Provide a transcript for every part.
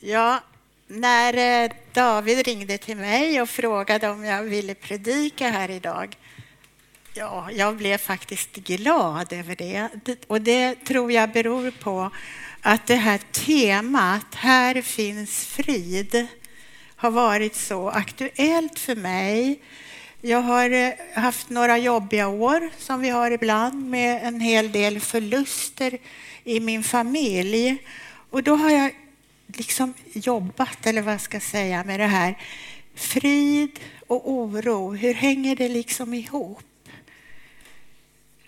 Ja, när eh, David ringde till mig och frågade om jag ville predika här idag, ja, jag blev faktiskt glad över det. Och det tror jag beror på att det här temat, Här finns frid, har varit så aktuellt för mig. Jag har eh, haft några jobbiga år som vi har ibland med en hel del förluster i min familj. Och då har jag liksom jobbat, eller vad jag ska säga, med det här. Frid och oro, hur hänger det liksom ihop?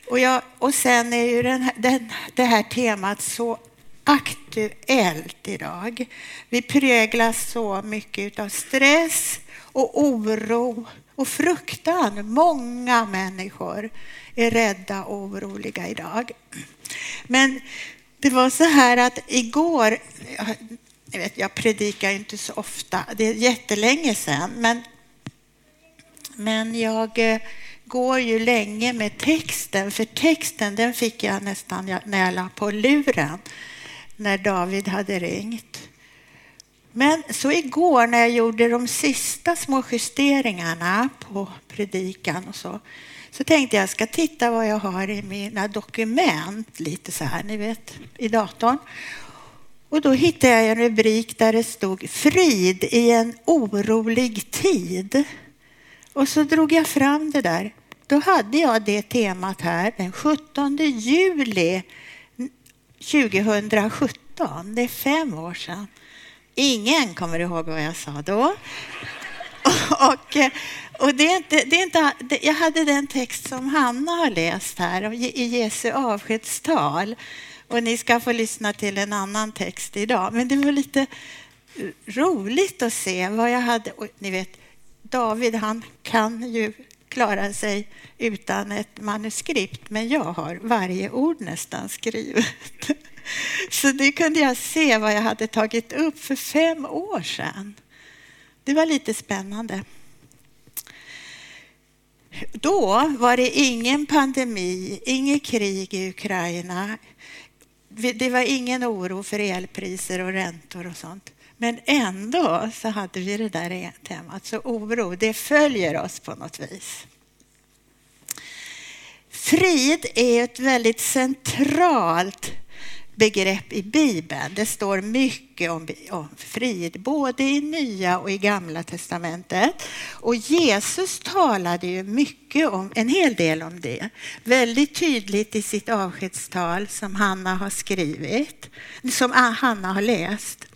Och, jag, och sen är ju den, den, det här temat så aktuellt idag. Vi präglas så mycket av stress och oro och fruktan. Många människor är rädda och oroliga idag. Men det var så här att igår, jag, vet, jag predikar inte så ofta, det är jättelänge sedan, men, men jag eh, går ju länge med texten, för texten den fick jag nästan när jag la på luren när David hade ringt. Men så igår när jag gjorde de sista små justeringarna på predikan och så, så tänkte jag ska titta vad jag har i mina dokument, lite så här, ni vet, i datorn. Och då hittade jag en rubrik där det stod Frid i en orolig tid. Och så drog jag fram det där. Då hade jag det temat här den 17 juli 2017. Det är fem år sedan. Ingen kommer ihåg vad jag sa då. Och, och det är inte, det är inte, jag hade den text som Hanna har läst här i Jesu avskedstal. Och ni ska få lyssna till en annan text idag. Men det var lite roligt att se vad jag hade. Och ni vet, David han kan ju klara sig utan ett manuskript, men jag har varje ord nästan skrivet. Så det kunde jag se vad jag hade tagit upp för fem år sedan. Det var lite spännande. Då var det ingen pandemi, inget krig i Ukraina. Det var ingen oro för elpriser och räntor och sånt. Men ändå så hade vi det där e- temat. Så oro, det följer oss på något vis. Frid är ett väldigt centralt begrepp i Bibeln. Det står mycket om, om frid, både i Nya och i Gamla testamentet. Och Jesus talade ju mycket om, en hel del om det. Väldigt tydligt i sitt avskedstal som Hanna har skrivit, som Hanna har läst.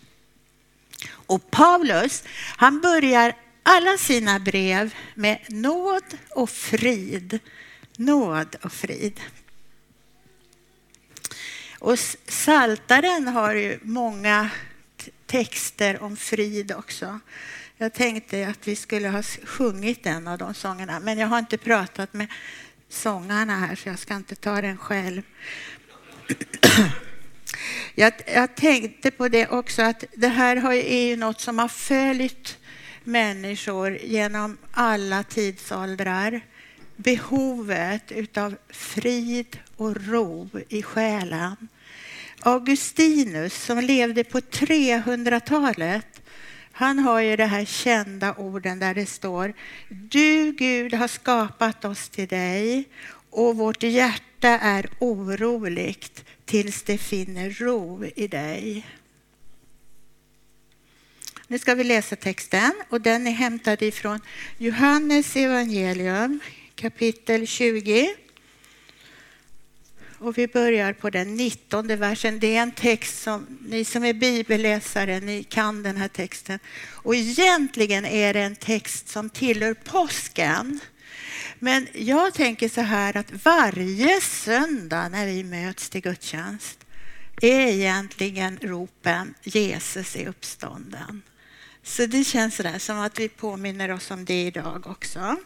Och Paulus, han börjar alla sina brev med nåd och frid. Nåd och frid. Och Saltaren har ju många texter om frid också. Jag tänkte att vi skulle ha sjungit en av de sångerna, men jag har inte pratat med sångarna här så jag ska inte ta den själv. Jag, jag tänkte på det också att det här är ju något som har följt människor genom alla tidsåldrar behovet av frid och ro i själen. Augustinus som levde på 300-talet han har ju de här kända orden där det står Du Gud har skapat oss till dig och vårt hjärta är oroligt tills det finner ro i dig. Nu ska vi läsa texten och den är hämtad ifrån Johannes evangelium kapitel 20. Och vi börjar på den 19 versen. Det är en text som ni som är bibelläsare, ni kan den här texten. Och egentligen är det en text som tillhör påsken. Men jag tänker så här att varje söndag när vi möts till gudstjänst är egentligen ropen Jesus är uppstånden. Så det känns så där, som att vi påminner oss om det idag också.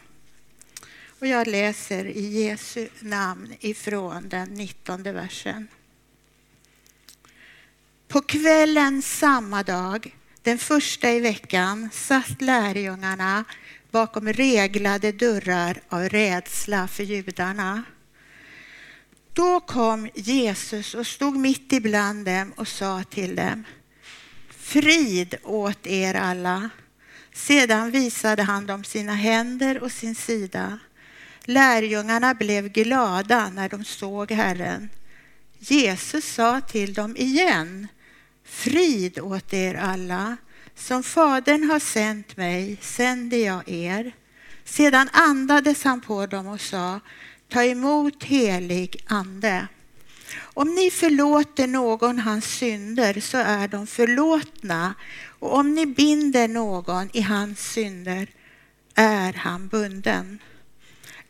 Och jag läser i Jesu namn ifrån den 19 versen. På kvällen samma dag, den första i veckan, satt lärjungarna bakom reglade dörrar av rädsla för judarna. Då kom Jesus och stod mitt ibland dem och sa till dem Frid åt er alla. Sedan visade han dem sina händer och sin sida. Lärjungarna blev glada när de såg Herren. Jesus sa till dem igen, frid åt er alla. Som Fadern har sänt mig sänder jag er. Sedan andades han på dem och sa, ta emot helig ande. Om ni förlåter någon hans synder så är de förlåtna och om ni binder någon i hans synder är han bunden.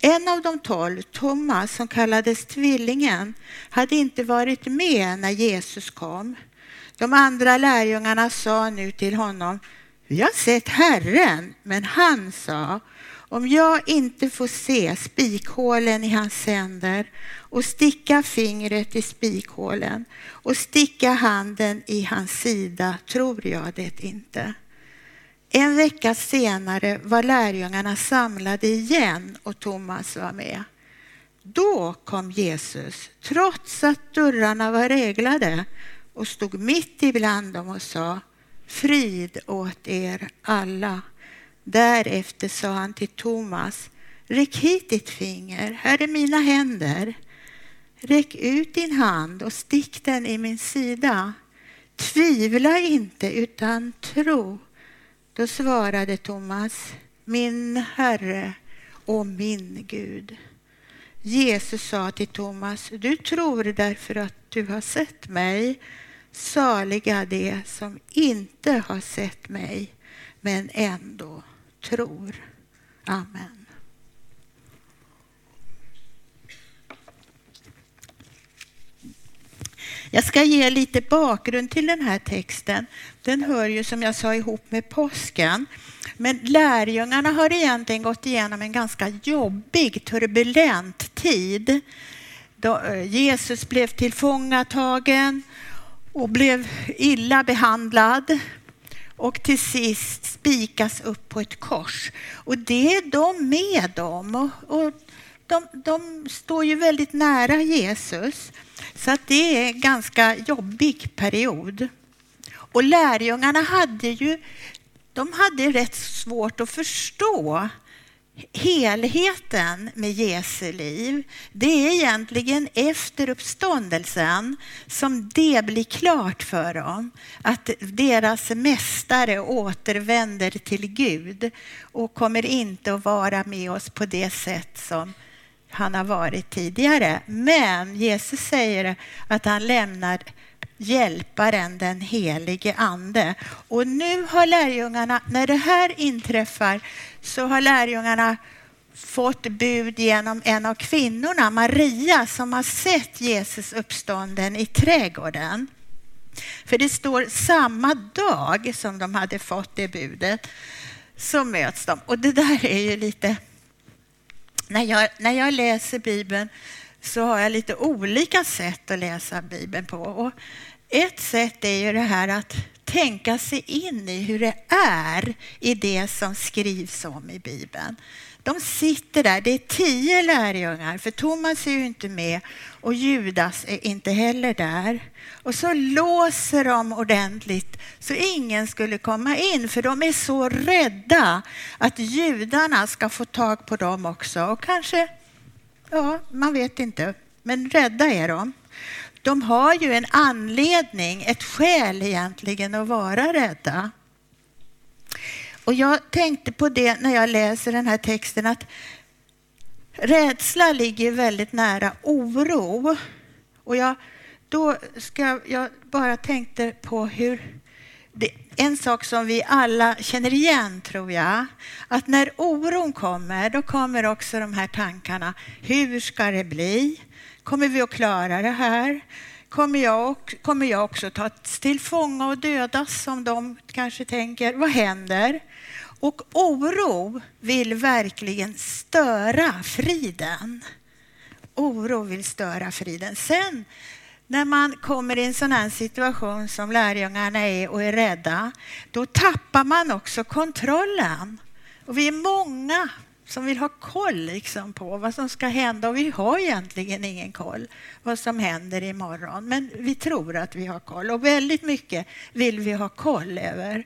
En av de tolv, Thomas, som kallades Tvillingen, hade inte varit med när Jesus kom. De andra lärjungarna sa nu till honom, vi har sett Herren, men han sa, om jag inte får se spikhålen i hans händer och sticka fingret i spikhålen och sticka handen i hans sida tror jag det inte. En vecka senare var lärjungarna samlade igen och Thomas var med. Då kom Jesus, trots att dörrarna var reglade och stod mitt ibland dem och sa Frid åt er alla. Därefter sa han till Thomas Räck hit ditt finger, här är mina händer. Räck ut din hand och stick den i min sida. Tvivla inte utan tro. Då svarade Thomas, min Herre och min Gud. Jesus sa till Thomas, du tror därför att du har sett mig. Saliga de som inte har sett mig, men ändå tror. Amen. Jag ska ge lite bakgrund till den här texten. Den hör ju som jag sa ihop med påsken. Men lärjungarna har egentligen gått igenom en ganska jobbig, turbulent tid. Då eh, Jesus blev tillfångatagen och blev illa behandlad och till sist spikas upp på ett kors. Och det är de med om. Och, och de, de står ju väldigt nära Jesus. Så att det är en ganska jobbig period. Och lärjungarna hade ju de hade rätt svårt att förstå helheten med Jesu liv. Det är egentligen efter uppståndelsen som det blir klart för dem att deras mästare återvänder till Gud och kommer inte att vara med oss på det sätt som han har varit tidigare. Men Jesus säger att han lämnar hjälparen, den helige ande. Och nu har lärjungarna, när det här inträffar, så har lärjungarna fått bud genom en av kvinnorna, Maria, som har sett Jesus uppstånden i trädgården. För det står samma dag som de hade fått det budet så möts de. Och det där är ju lite när jag, när jag läser Bibeln så har jag lite olika sätt att läsa Bibeln på. Och ett sätt är ju det här att tänka sig in i hur det är i det som skrivs om i Bibeln. De sitter där, det är tio lärjungar, för Thomas är ju inte med och Judas är inte heller där. Och så låser de ordentligt så ingen skulle komma in, för de är så rädda att judarna ska få tag på dem också. Och kanske, ja, man vet inte, men rädda är de. De har ju en anledning, ett skäl egentligen att vara rädda. Och jag tänkte på det när jag läser den här texten att rädsla ligger väldigt nära oro. Och jag, då ska jag bara tänkte på hur det, en sak som vi alla känner igen, tror jag, att när oron kommer, då kommer också de här tankarna. Hur ska det bli? Kommer vi att klara det här? Kommer jag, kommer jag också tas till fånga och dödas som de kanske tänker? Vad händer? Och oro vill verkligen störa friden. Oro vill störa friden. Sen när man kommer i en sån här situation som lärjungarna är och är rädda, då tappar man också kontrollen. Och vi är många som vill ha koll liksom på vad som ska hända. Och vi har egentligen ingen koll vad som händer imorgon. Men vi tror att vi har koll. Och väldigt mycket vill vi ha koll över.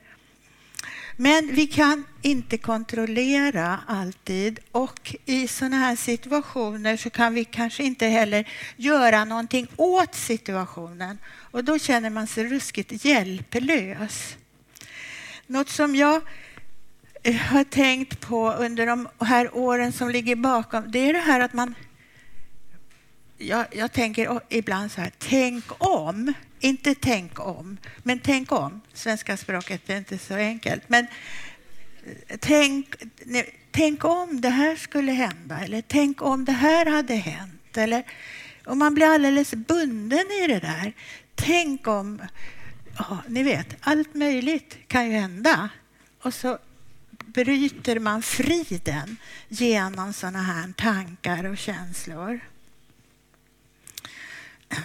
Men vi kan inte kontrollera alltid och i sådana här situationer så kan vi kanske inte heller göra någonting åt situationen och då känner man sig ruskigt hjälplös. Något som jag eh, har tänkt på under de här åren som ligger bakom, det är det här att man... Jag, jag tänker ibland så här, tänk om. Inte tänk om, men tänk om. Svenska språket är inte så enkelt. Men eh, tänk, tänk, tänk om det här skulle hända, eller tänk om det här hade hänt. Eller, och man blir alldeles bunden i det där. Tänk om... Ja, ni vet, allt möjligt kan ju hända. Och så bryter man friden genom såna här tankar och känslor.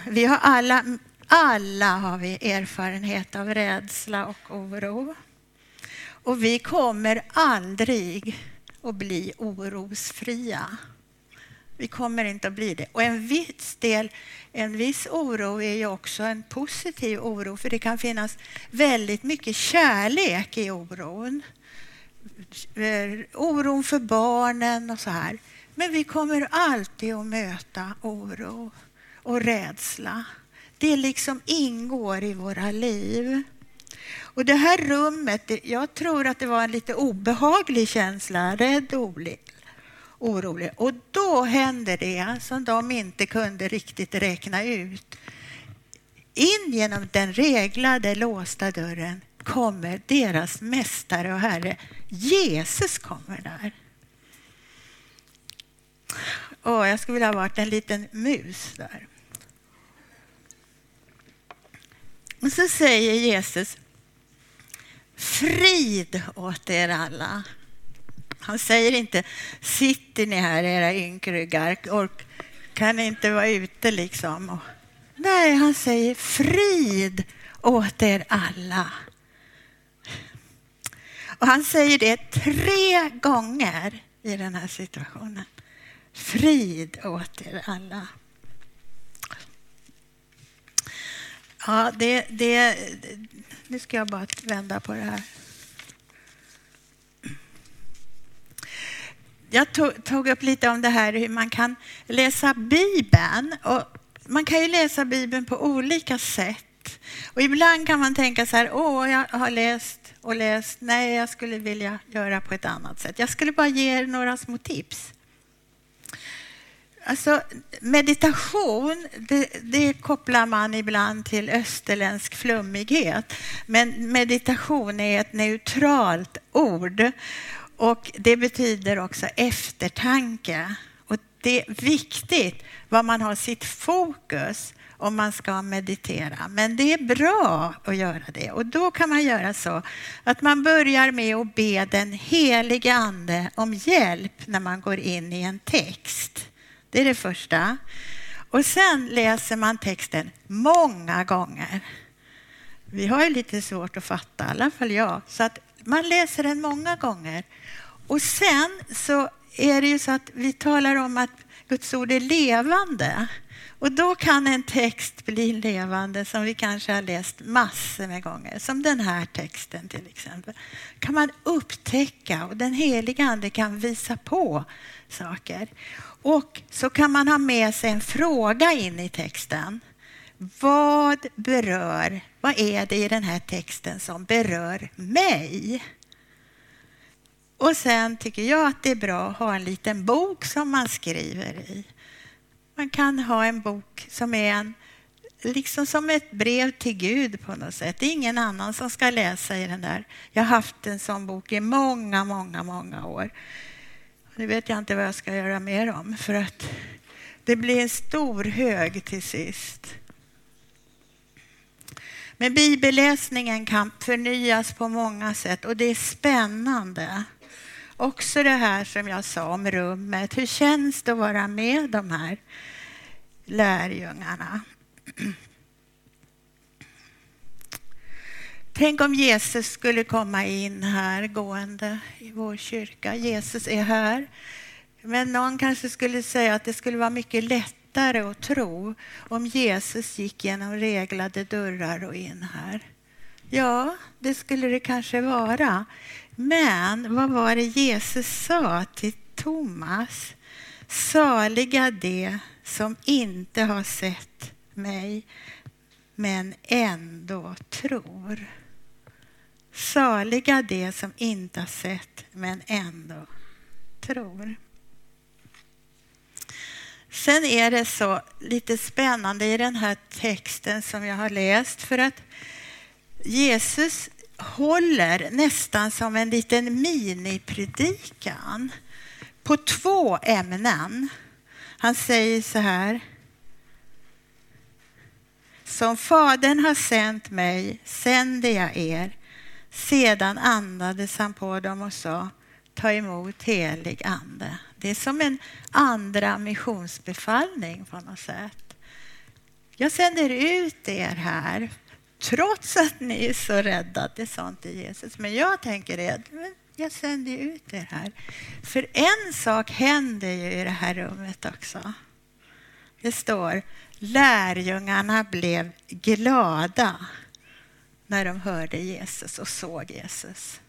Vi har alla, alla har vi erfarenhet av rädsla och oro. Och vi kommer aldrig att bli orosfria. Vi kommer inte att bli det. Och en viss del, en viss oro är ju också en positiv oro för det kan finnas väldigt mycket kärlek i oron. Oron för barnen och så här. Men vi kommer alltid att möta oro och rädsla. Det liksom ingår i våra liv. Och det här rummet, jag tror att det var en lite obehaglig känsla, rädd, och orolig. Och då händer det som de inte kunde riktigt räkna ut. In genom den reglade låsta dörren kommer deras mästare och herre. Jesus kommer där. Åh, jag skulle vilja ha varit en liten mus där. Och så säger Jesus Frid åt er alla. Han säger inte sitter ni här era ynkryggar och kan inte vara ute liksom. Nej, han säger frid åt er alla. Och han säger det tre gånger i den här situationen. Frid åt er alla. Ja, det, det, nu ska jag bara vända på det här. Jag tog upp lite om det här hur man kan läsa Bibeln. Och man kan ju läsa Bibeln på olika sätt. Och ibland kan man tänka så här, åh, jag har läst och läst. Nej, jag skulle vilja göra på ett annat sätt. Jag skulle bara ge er några små tips. Alltså, meditation det, det, kopplar man ibland till österländsk flummighet. Men meditation är ett neutralt ord och det betyder också eftertanke. Och det är viktigt var man har sitt fokus om man ska meditera. Men det är bra att göra det. Och då kan man göra så att man börjar med att be den helige Ande om hjälp när man går in i en text. Det är det första. Och sen läser man texten många gånger. Vi har ju lite svårt att fatta, i alla fall jag. Så att man läser den många gånger. Och sen så är det ju så att vi talar om att Guds ord är levande. Och då kan en text bli levande som vi kanske har läst massor med gånger. Som den här texten till exempel. kan man upptäcka och den heliga Ande kan visa på saker. Och så kan man ha med sig en fråga in i texten. Vad berör, vad är det i den här texten som berör mig? Och sen tycker jag att det är bra att ha en liten bok som man skriver i. Man kan ha en bok som är en, liksom som ett brev till Gud på något sätt. Det är ingen annan som ska läsa i den där. Jag har haft en sån bok i många, många, många år. Nu vet jag inte vad jag ska göra mer om för att det blir en stor hög till sist. Men bibelläsningen kan förnyas på många sätt och det är spännande. Också det här som jag sa om rummet. Hur känns det att vara med de här lärjungarna? Tänk om Jesus skulle komma in här gående i vår kyrka. Jesus är här. Men någon kanske skulle säga att det skulle vara mycket lättare att tro om Jesus gick genom reglade dörrar och in här. Ja, det skulle det kanske vara. Men vad var det Jesus sa till Thomas? Saliga de som inte har sett mig men ändå tror. Saliga de som inte har sett men ändå tror. Sen är det så lite spännande i den här texten som jag har läst för att Jesus håller nästan som en liten minipredikan på två ämnen. Han säger så här. Som Fadern har sänt mig sänder jag er. Sedan andades han på dem och sa ta emot helig ande. Det är som en andra missionsbefallning på något sätt. Jag sänder ut er här trots att ni är så rädda. Det sa inte Jesus. Men jag tänker det, jag sänder ut er här. För en sak händer ju i det här rummet också. Det står lärjungarna blev glada när de hörde Jesus och såg Jesus.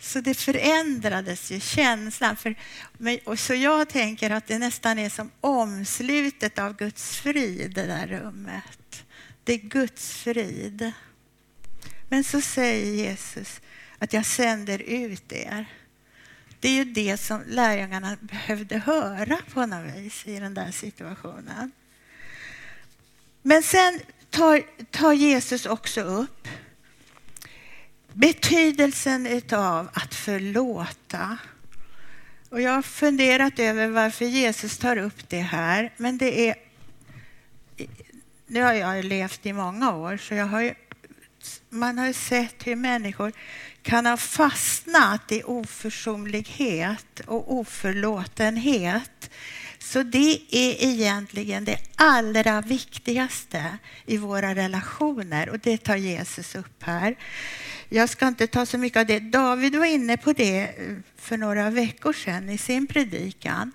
Så det förändrades ju, känslan. För, och så jag tänker att det nästan är som omslutet av Guds frid, det där rummet. Det är Guds frid. Men så säger Jesus att jag sänder ut er. Det är ju det som lärjungarna behövde höra på något vis i den där situationen. Men sen tar, tar Jesus också upp betydelsen av att förlåta. Och jag har funderat över varför Jesus tar upp det här, men det är... Nu har jag levt i många år, så jag har ju, man har sett hur människor kan ha fastnat i oförsonlighet och oförlåtenhet. Så det är egentligen det allra viktigaste i våra relationer och det tar Jesus upp här. Jag ska inte ta så mycket av det. David var inne på det eh, för några veckor sedan i sin predikan.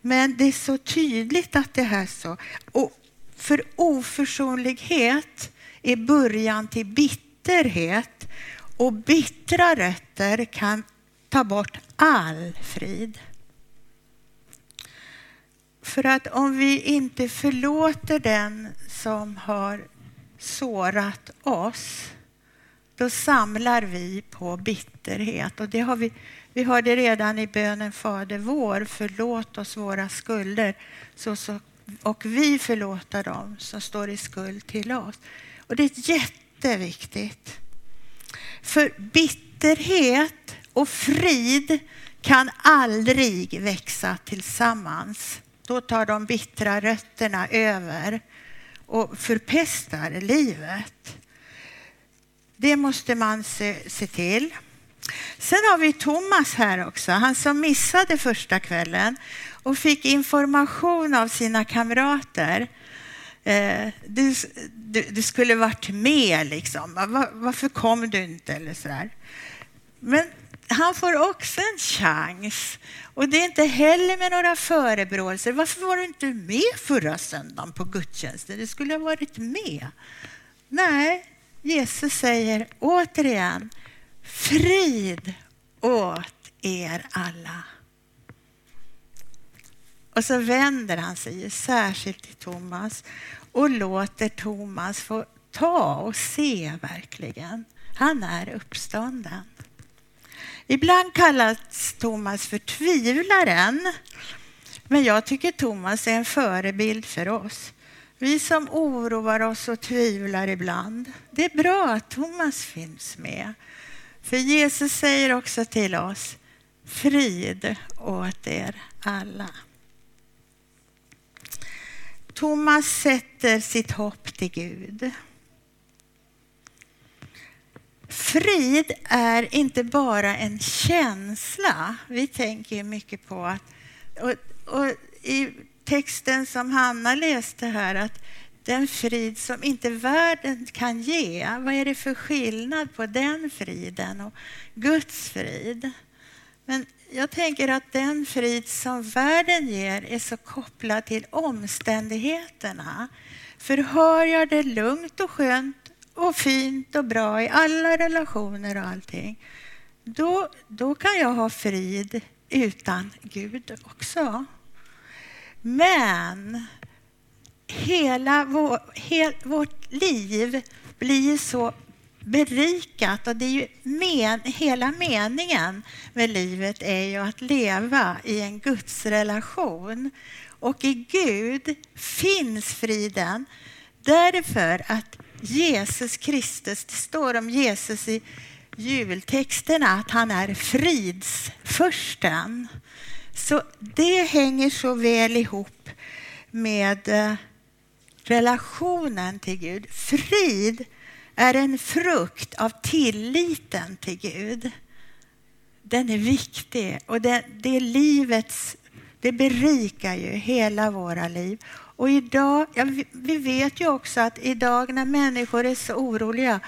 Men det är så tydligt att det här så. Och för oförsonlighet är början till bitterhet och bittra rötter kan ta bort all frid. För att om vi inte förlåter den som har sårat oss då samlar vi på bitterhet. Och det har vi, vi hörde redan i bönen Fader vår, förlåt oss våra skulder så, så, och vi förlåta dem som står i skuld till oss. Och det är jätteviktigt. För bitterhet och frid kan aldrig växa tillsammans. Då tar de bittra rötterna över och förpestar livet. Det måste man se, se till. Sen har vi Thomas här också, han som missade första kvällen och fick information av sina kamrater. Eh, du, du, du, skulle varit med, liksom. Var, varför kom du inte? Eller så där. Men han får också en chans. Och det är inte heller med några förebråelser. Varför var du inte med förra söndagen på gudstjänsten? Du skulle ha varit med. Nej, Jesus säger återigen frid åt er alla. Och så vänder han sig särskilt till Thomas och låter Thomas få ta och se verkligen. Han är uppstånden. Ibland kallas Thomas för tvivlaren. Men jag tycker Thomas är en förebild för oss. Vi som oroar oss och tvivlar ibland. Det är bra att Thomas finns med. För Jesus säger också till oss, frid åt er alla. Thomas sätter sitt hopp till Gud. Frid är inte bara en känsla. Vi tänker mycket på att... Och, och I texten som Hanna läste här att den frid som inte världen kan ge. Vad är det för skillnad på den friden och Guds frid? Men jag tänker att den frid som världen ger är så kopplad till omständigheterna. För hör jag det lugnt och skönt och fint och bra i alla relationer och allting, då, då kan jag ha frid utan Gud också. Men hela vår, hel, vårt liv blir så berikat och det är ju men, hela meningen med livet är ju att leva i en gudsrelation. Och i Gud finns friden därför att Jesus Kristus, det står om Jesus i jultexterna att han är fridsförsten. Så det hänger så väl ihop med eh, relationen till Gud. Frid är en frukt av tilliten till Gud. Den är viktig och det, det är livets, det berikar ju hela våra liv. Och idag, ja, vi vet ju också att idag när människor är så oroliga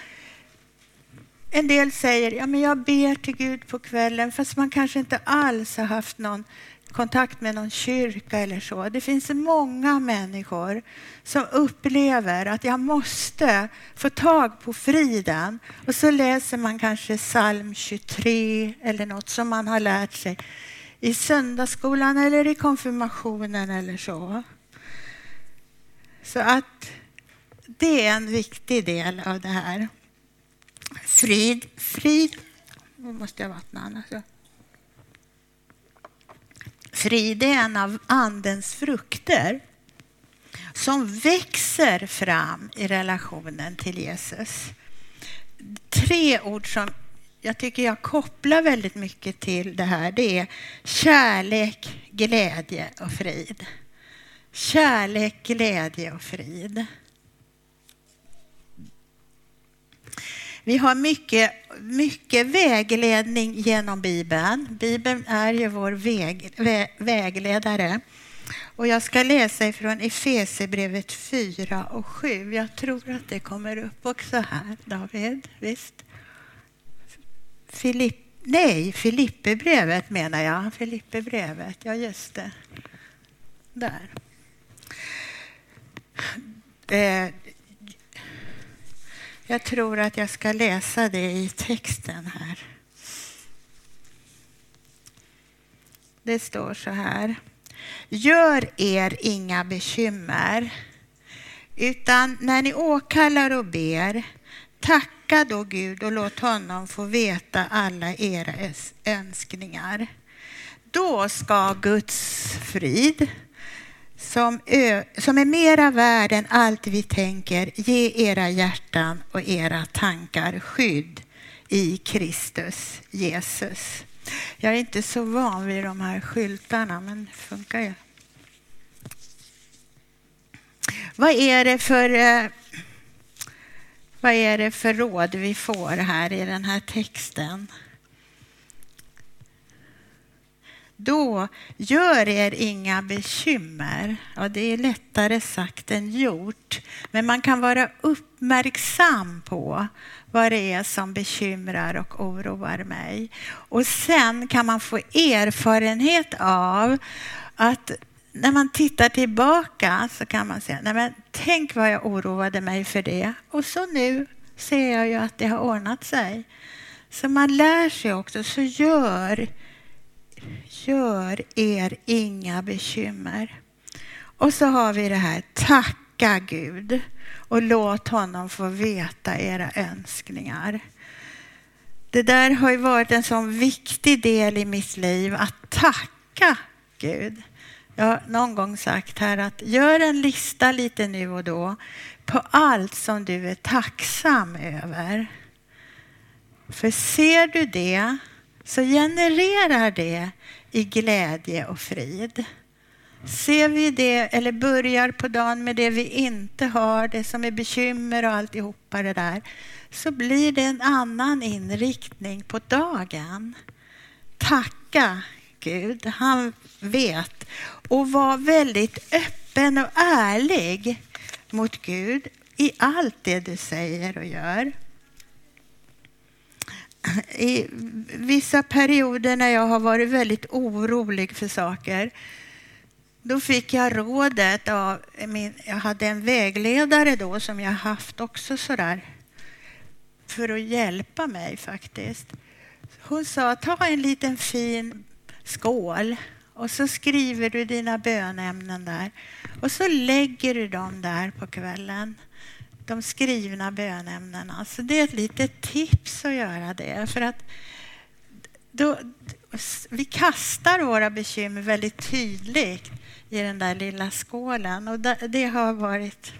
en del säger ja, men jag ber till Gud på kvällen fast man kanske inte alls har haft någon kontakt med någon kyrka eller så. Det finns många människor som upplever att jag måste få tag på friden. Och så läser man kanske psalm 23 eller något som man har lärt sig i söndagsskolan eller i konfirmationen eller så. Så att det är en viktig del av det här. Frid, frid. Nu måste jag vattna annars. Frid är en av Andens frukter som växer fram i relationen till Jesus. Tre ord som jag tycker jag kopplar väldigt mycket till det här, det är kärlek, glädje och frid. Kärlek, glädje och frid. Vi har mycket, mycket vägledning genom Bibeln. Bibeln är ju vår väg, vä, vägledare. Och jag ska läsa ifrån Efesierbrevet 4 och 7. Jag tror att det kommer upp också här, David. Visst? Filipp, nej, Filipperbrevet menar jag. Filipperbrevet, ja just det. Där. Eh, jag tror att jag ska läsa det i texten här. Det står så här. Gör er inga bekymmer, utan när ni åkallar och ber, tacka då Gud och låt honom få veta alla era önskningar. Då ska Guds frid, som, ö, som är mera värd än allt vi tänker, ge era hjärtan och era tankar skydd i Kristus Jesus. Jag är inte så van vid de här skyltarna, men det funkar ju. Vad är det för eh, vad är det för råd vi får här i den här texten? Då gör er inga bekymmer. Ja, det är lättare sagt än gjort. Men man kan vara uppmärksam på vad det är som bekymrar och oroar mig. Och sen kan man få erfarenhet av att när man tittar tillbaka så kan man säga, nej men tänk vad jag oroade mig för det. Och så nu ser jag ju att det har ordnat sig. Så man lär sig också, så gör Gör er inga bekymmer. Och så har vi det här, tacka Gud och låt honom få veta era önskningar. Det där har ju varit en sån viktig del i mitt liv, att tacka Gud. Jag har någon gång sagt här att gör en lista lite nu och då på allt som du är tacksam över. För ser du det så genererar det i glädje och frid. Ser vi det, eller börjar på dagen med det vi inte har, det som är bekymmer och alltihopa det där, så blir det en annan inriktning på dagen. Tacka Gud, han vet. Och var väldigt öppen och ärlig mot Gud i allt det du säger och gör. I vissa perioder när jag har varit väldigt orolig för saker då fick jag rådet av min, jag hade en vägledare då som jag haft också sådär för att hjälpa mig faktiskt. Hon sa ta en liten fin skål och så skriver du dina bönämnen där och så lägger du dem där på kvällen. De skrivna bönämnena. Så det är ett litet tips att göra det. För att då, vi kastar våra bekymmer väldigt tydligt i den där lilla skålen. Och det har varit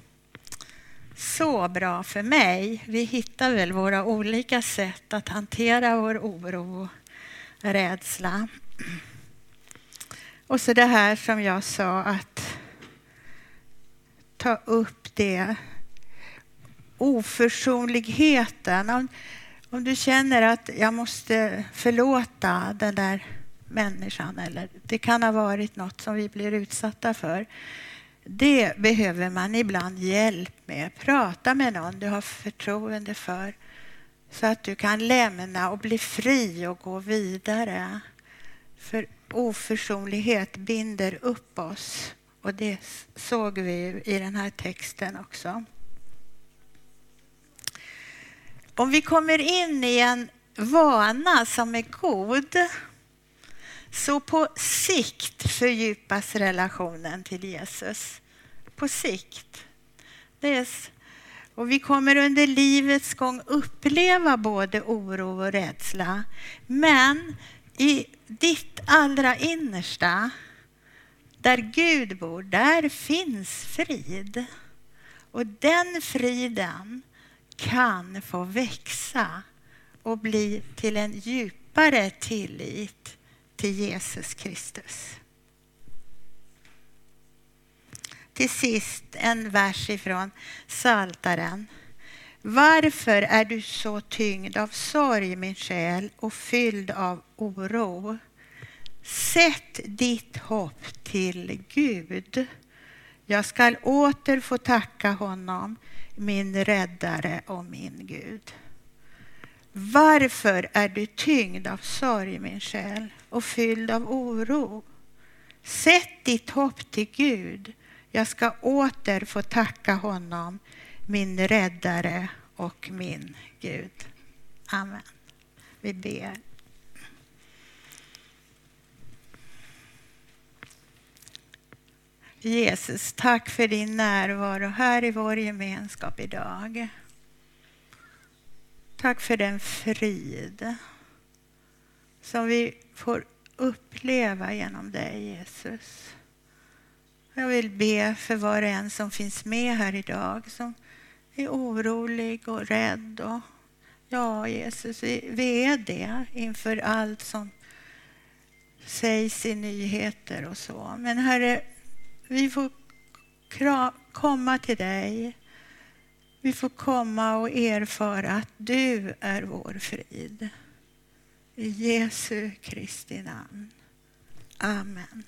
så bra för mig. Vi hittar väl våra olika sätt att hantera vår oro och rädsla. Och så det här som jag sa att ta upp det. Oförsonligheten. Om, om du känner att jag måste förlåta den där människan eller det kan ha varit något som vi blir utsatta för. Det behöver man ibland hjälp med. Prata med någon du har förtroende för så att du kan lämna och bli fri och gå vidare. För oförsonlighet binder upp oss och det såg vi i den här texten också. Om vi kommer in i en vana som är god så på sikt fördjupas relationen till Jesus. På sikt. Det är, och vi kommer under livets gång uppleva både oro och rädsla. Men i ditt allra innersta, där Gud bor, där finns frid. Och den friden kan få växa och bli till en djupare tillit till Jesus Kristus. Till sist en vers ifrån Saltaren. Varför är du så tyngd av sorg, min själ, och fylld av oro? Sätt ditt hopp till Gud. Jag skall åter få tacka honom, min räddare och min Gud. Varför är du tyngd av sorg, min själ, och fylld av oro? Sätt ditt hopp till Gud. Jag ska åter få tacka honom, min räddare och min Gud. Amen. Vi ber. Jesus, tack för din närvaro här i vår gemenskap idag. Tack för den frid som vi får uppleva genom dig, Jesus. Jag vill be för var och en som finns med här idag som är orolig och rädd. Och, ja, Jesus, vi, vi är det inför allt som sägs i nyheter och så. Men Herre, vi får komma till dig. Vi får komma och erfara att du är vår frid. I Jesu Kristi namn. Amen.